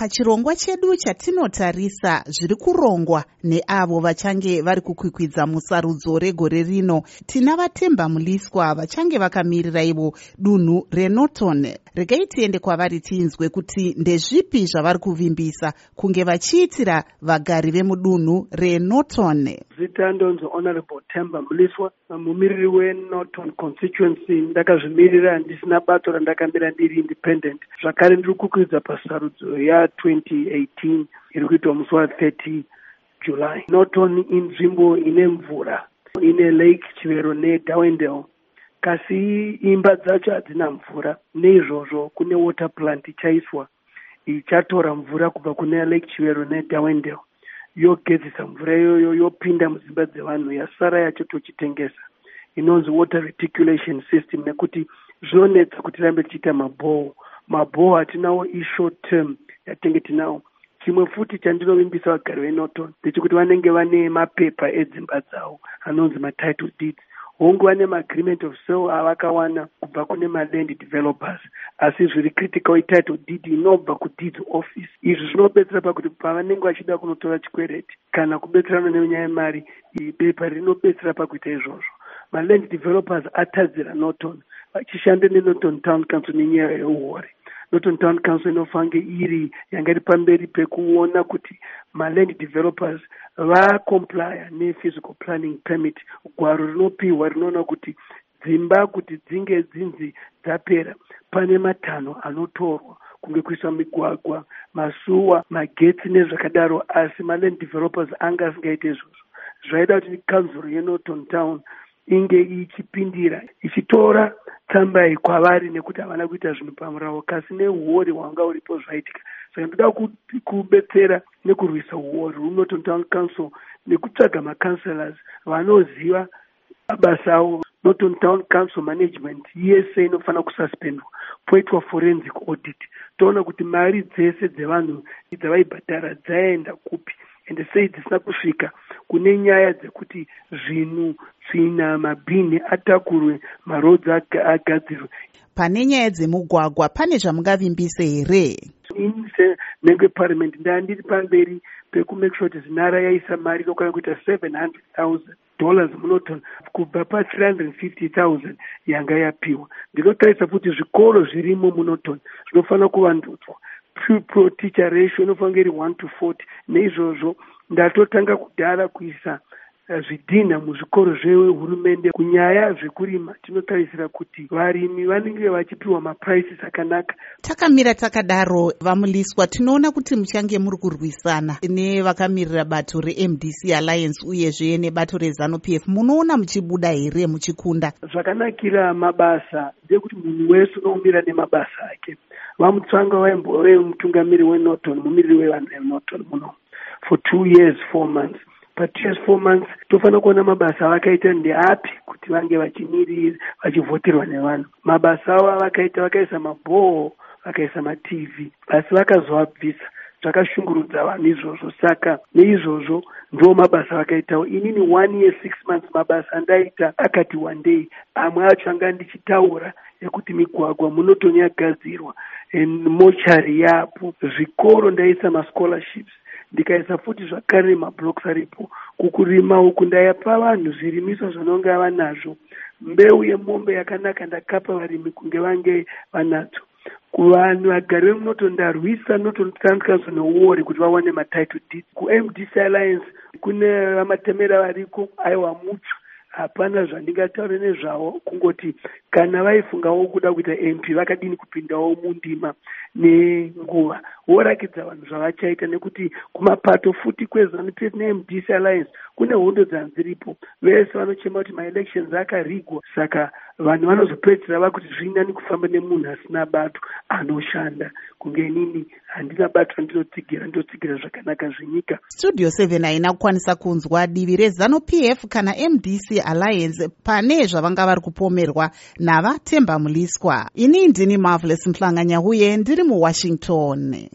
pachirongwa chedu chatinotarisa zviri kurongwa neavo vachange vari kukwikwidza musarudzo regore rino. Tina vatemba muliswa vachange vakamirira ivo dunhu renorton. Regai tiende kwavari tinzwe kuti ndezvipi zvavari kuvimbisa kunge vachiitira vagari vemudunhu renorton zita ndonzi honorable temba muliswa mumiriri wenorton constituency. Ndakazvimirira ndisina bato randakamira ndiri independent. Zvakare ndiri kukwidza pasarudzo ya2018 iri kuitwa musi wa30 july. Norton inzvimbo ine mvura ine lake chivero nedowendale. Kasi imba dzacho hadzina mvura neizvozvo kune water plant ichaiswa ichatora mvura kubva kune lake chivero nedowendale yogezisa mvura iyoyo yopinda mudzimba dzevanhu yasara yachitochitengesa inonzi water reticulation system nekuti zvinonetsa kuti rambe tichiita mabhoho. Mabhoho atinawo ishort term yatenge tinawo chimwe futi chandinovimbisa vagari venorton ndechekuti vanenge vane mapepa edzimba dzavo anonzi matitle deeds hongu vane maagreement of sale avakawana kubva kune maland developers asi zviri critical ititle deed inobva kudeeds office. Izvi zvinobetsera pakuti pavanenge vachida kunotora chikwereti kana kubetserana nenyaya yemari bepa rinobetsera pakuita izvozvo. Maland developers atadzira norton vachishanda nenorton town council nenyaya yeuhori norton town council inofange iri yanga iri pamberi pekuona kuti maland developers vacomplya nephysical planning permit. Gwaro rinopiwa rinoona kuti dzimba kuti dzinge dzinzi dzapera pane matanho anotorwa. Kunge kuiswa migwagwa masuwa magetsi nezvakadaro asi maland developers anga asingaite izvozvo. Zvaida kuti council yenorton town inge ichipindira ichitora tsamba iyi kwavari nekuti havana kuita zvinhu pamuravo kasi neuori hwanga uripo zvaitika. Saka ndoda kubetsera nekurwisa uori runoton town council nekutsvaga macouncelors vanoziva mabasa avo norton town council management yese inofanira kususpendwa poitwa forensic audit. Toona kuti mari dzese dzevanhu dzavaibhadhara dzaenda kupi ende sei dzisina kusvika kune nyaya dzekuti zvinhu tsvina mabhini atakurwe marodzi agadzirwe. Pane nyaya dzemugwagwa pane zvamungavimbise here? Ini senhengo yeparliament ndaa ndiri pamberi pekumake sure kuti zinara yaisa mari inokwana kuita seven hundred thousand dollars munoton kubva pa-three hundred and fifty thousand yanga yapiwa. Ndinotarisa kuti zvikoro zvirimo munoton zvinofanira kuvandudzwa pupil teacher ratio inofanira iri one to forty. Neizvozvo ndatotanga kudhara kuisa zvidhinha muzvikoro zvehurumende kunyaya zvekurima tinotarisira kuti varimi vanenge vachipiwa mapuraises akanaka. Takamira takadaro vamuliswa tinoona kuti muchange muri kurwisana nevakamirira bato remdc alliance uyezve nebato rezanup f. Munoona muchibuda here muchikunda? Zvakanakira mabasa ndekuti munhu wese unomira nemabasa ake vamutsvanga vaimbove mutungamiri wenorton mumiriri wevanhu venorton muno for two years four months. Patwo years four months tofanira kuona mabasa avakaita ndeapi kuti vange vachimiriri vachivhoterwa nevanhu. Mabasa avo avakaita vakaisa mabhoho vakaisa matv asi vakazoabvisa zvakashungurudza vanhu izvozvo. Saka neizvozvo ndo mabasa vakaitawo. Inini one year six months mabasa andaita akati one day amwe acho anga ndichitaura ekuti migwagwa munotoni yagadzirwa mochari yapo. Zvikoro ndaisa mascholarships ndikaisa futi zvakare nemablocks aripo. Kukurima uku ndayapa vanhu zvirimiso zvanonge ava nazvo mbeu yemombe yakanaka ndakapa varimi kunge vange vanadzo kuvanhu vagari vemunoto ndarwisa nototanzikazo neuori kuti vawane matitle deed kumdc alliance kune vamatemera variko aiwa mutsva hapana zvandingataure nezvavo kungoti kana vaifungawo kuda kuita mp vakadini kupindawo mundima nenguva. Vorakidza vanhu zvavachaita nekuti kumapato futi kwezanup f nemdc alliance kune hondo dzanziripo. Vese vanochema kuti maelections akarigwa. Saka vanhu vanozopedzisira vakuti zvirinani kufamba nemunhu asina bato anoshanda. Kunge inini handina bato randinotsigira ndinotsigira zvakanaka zvenyika. Studio 7 haina kukwanisa kunzwa divi rezanup f kana mdc alliance pane zvavanga vari kupomerwa navatemba muliswa. Ini ndini marvelous mhlanganya uye ndiri muwashington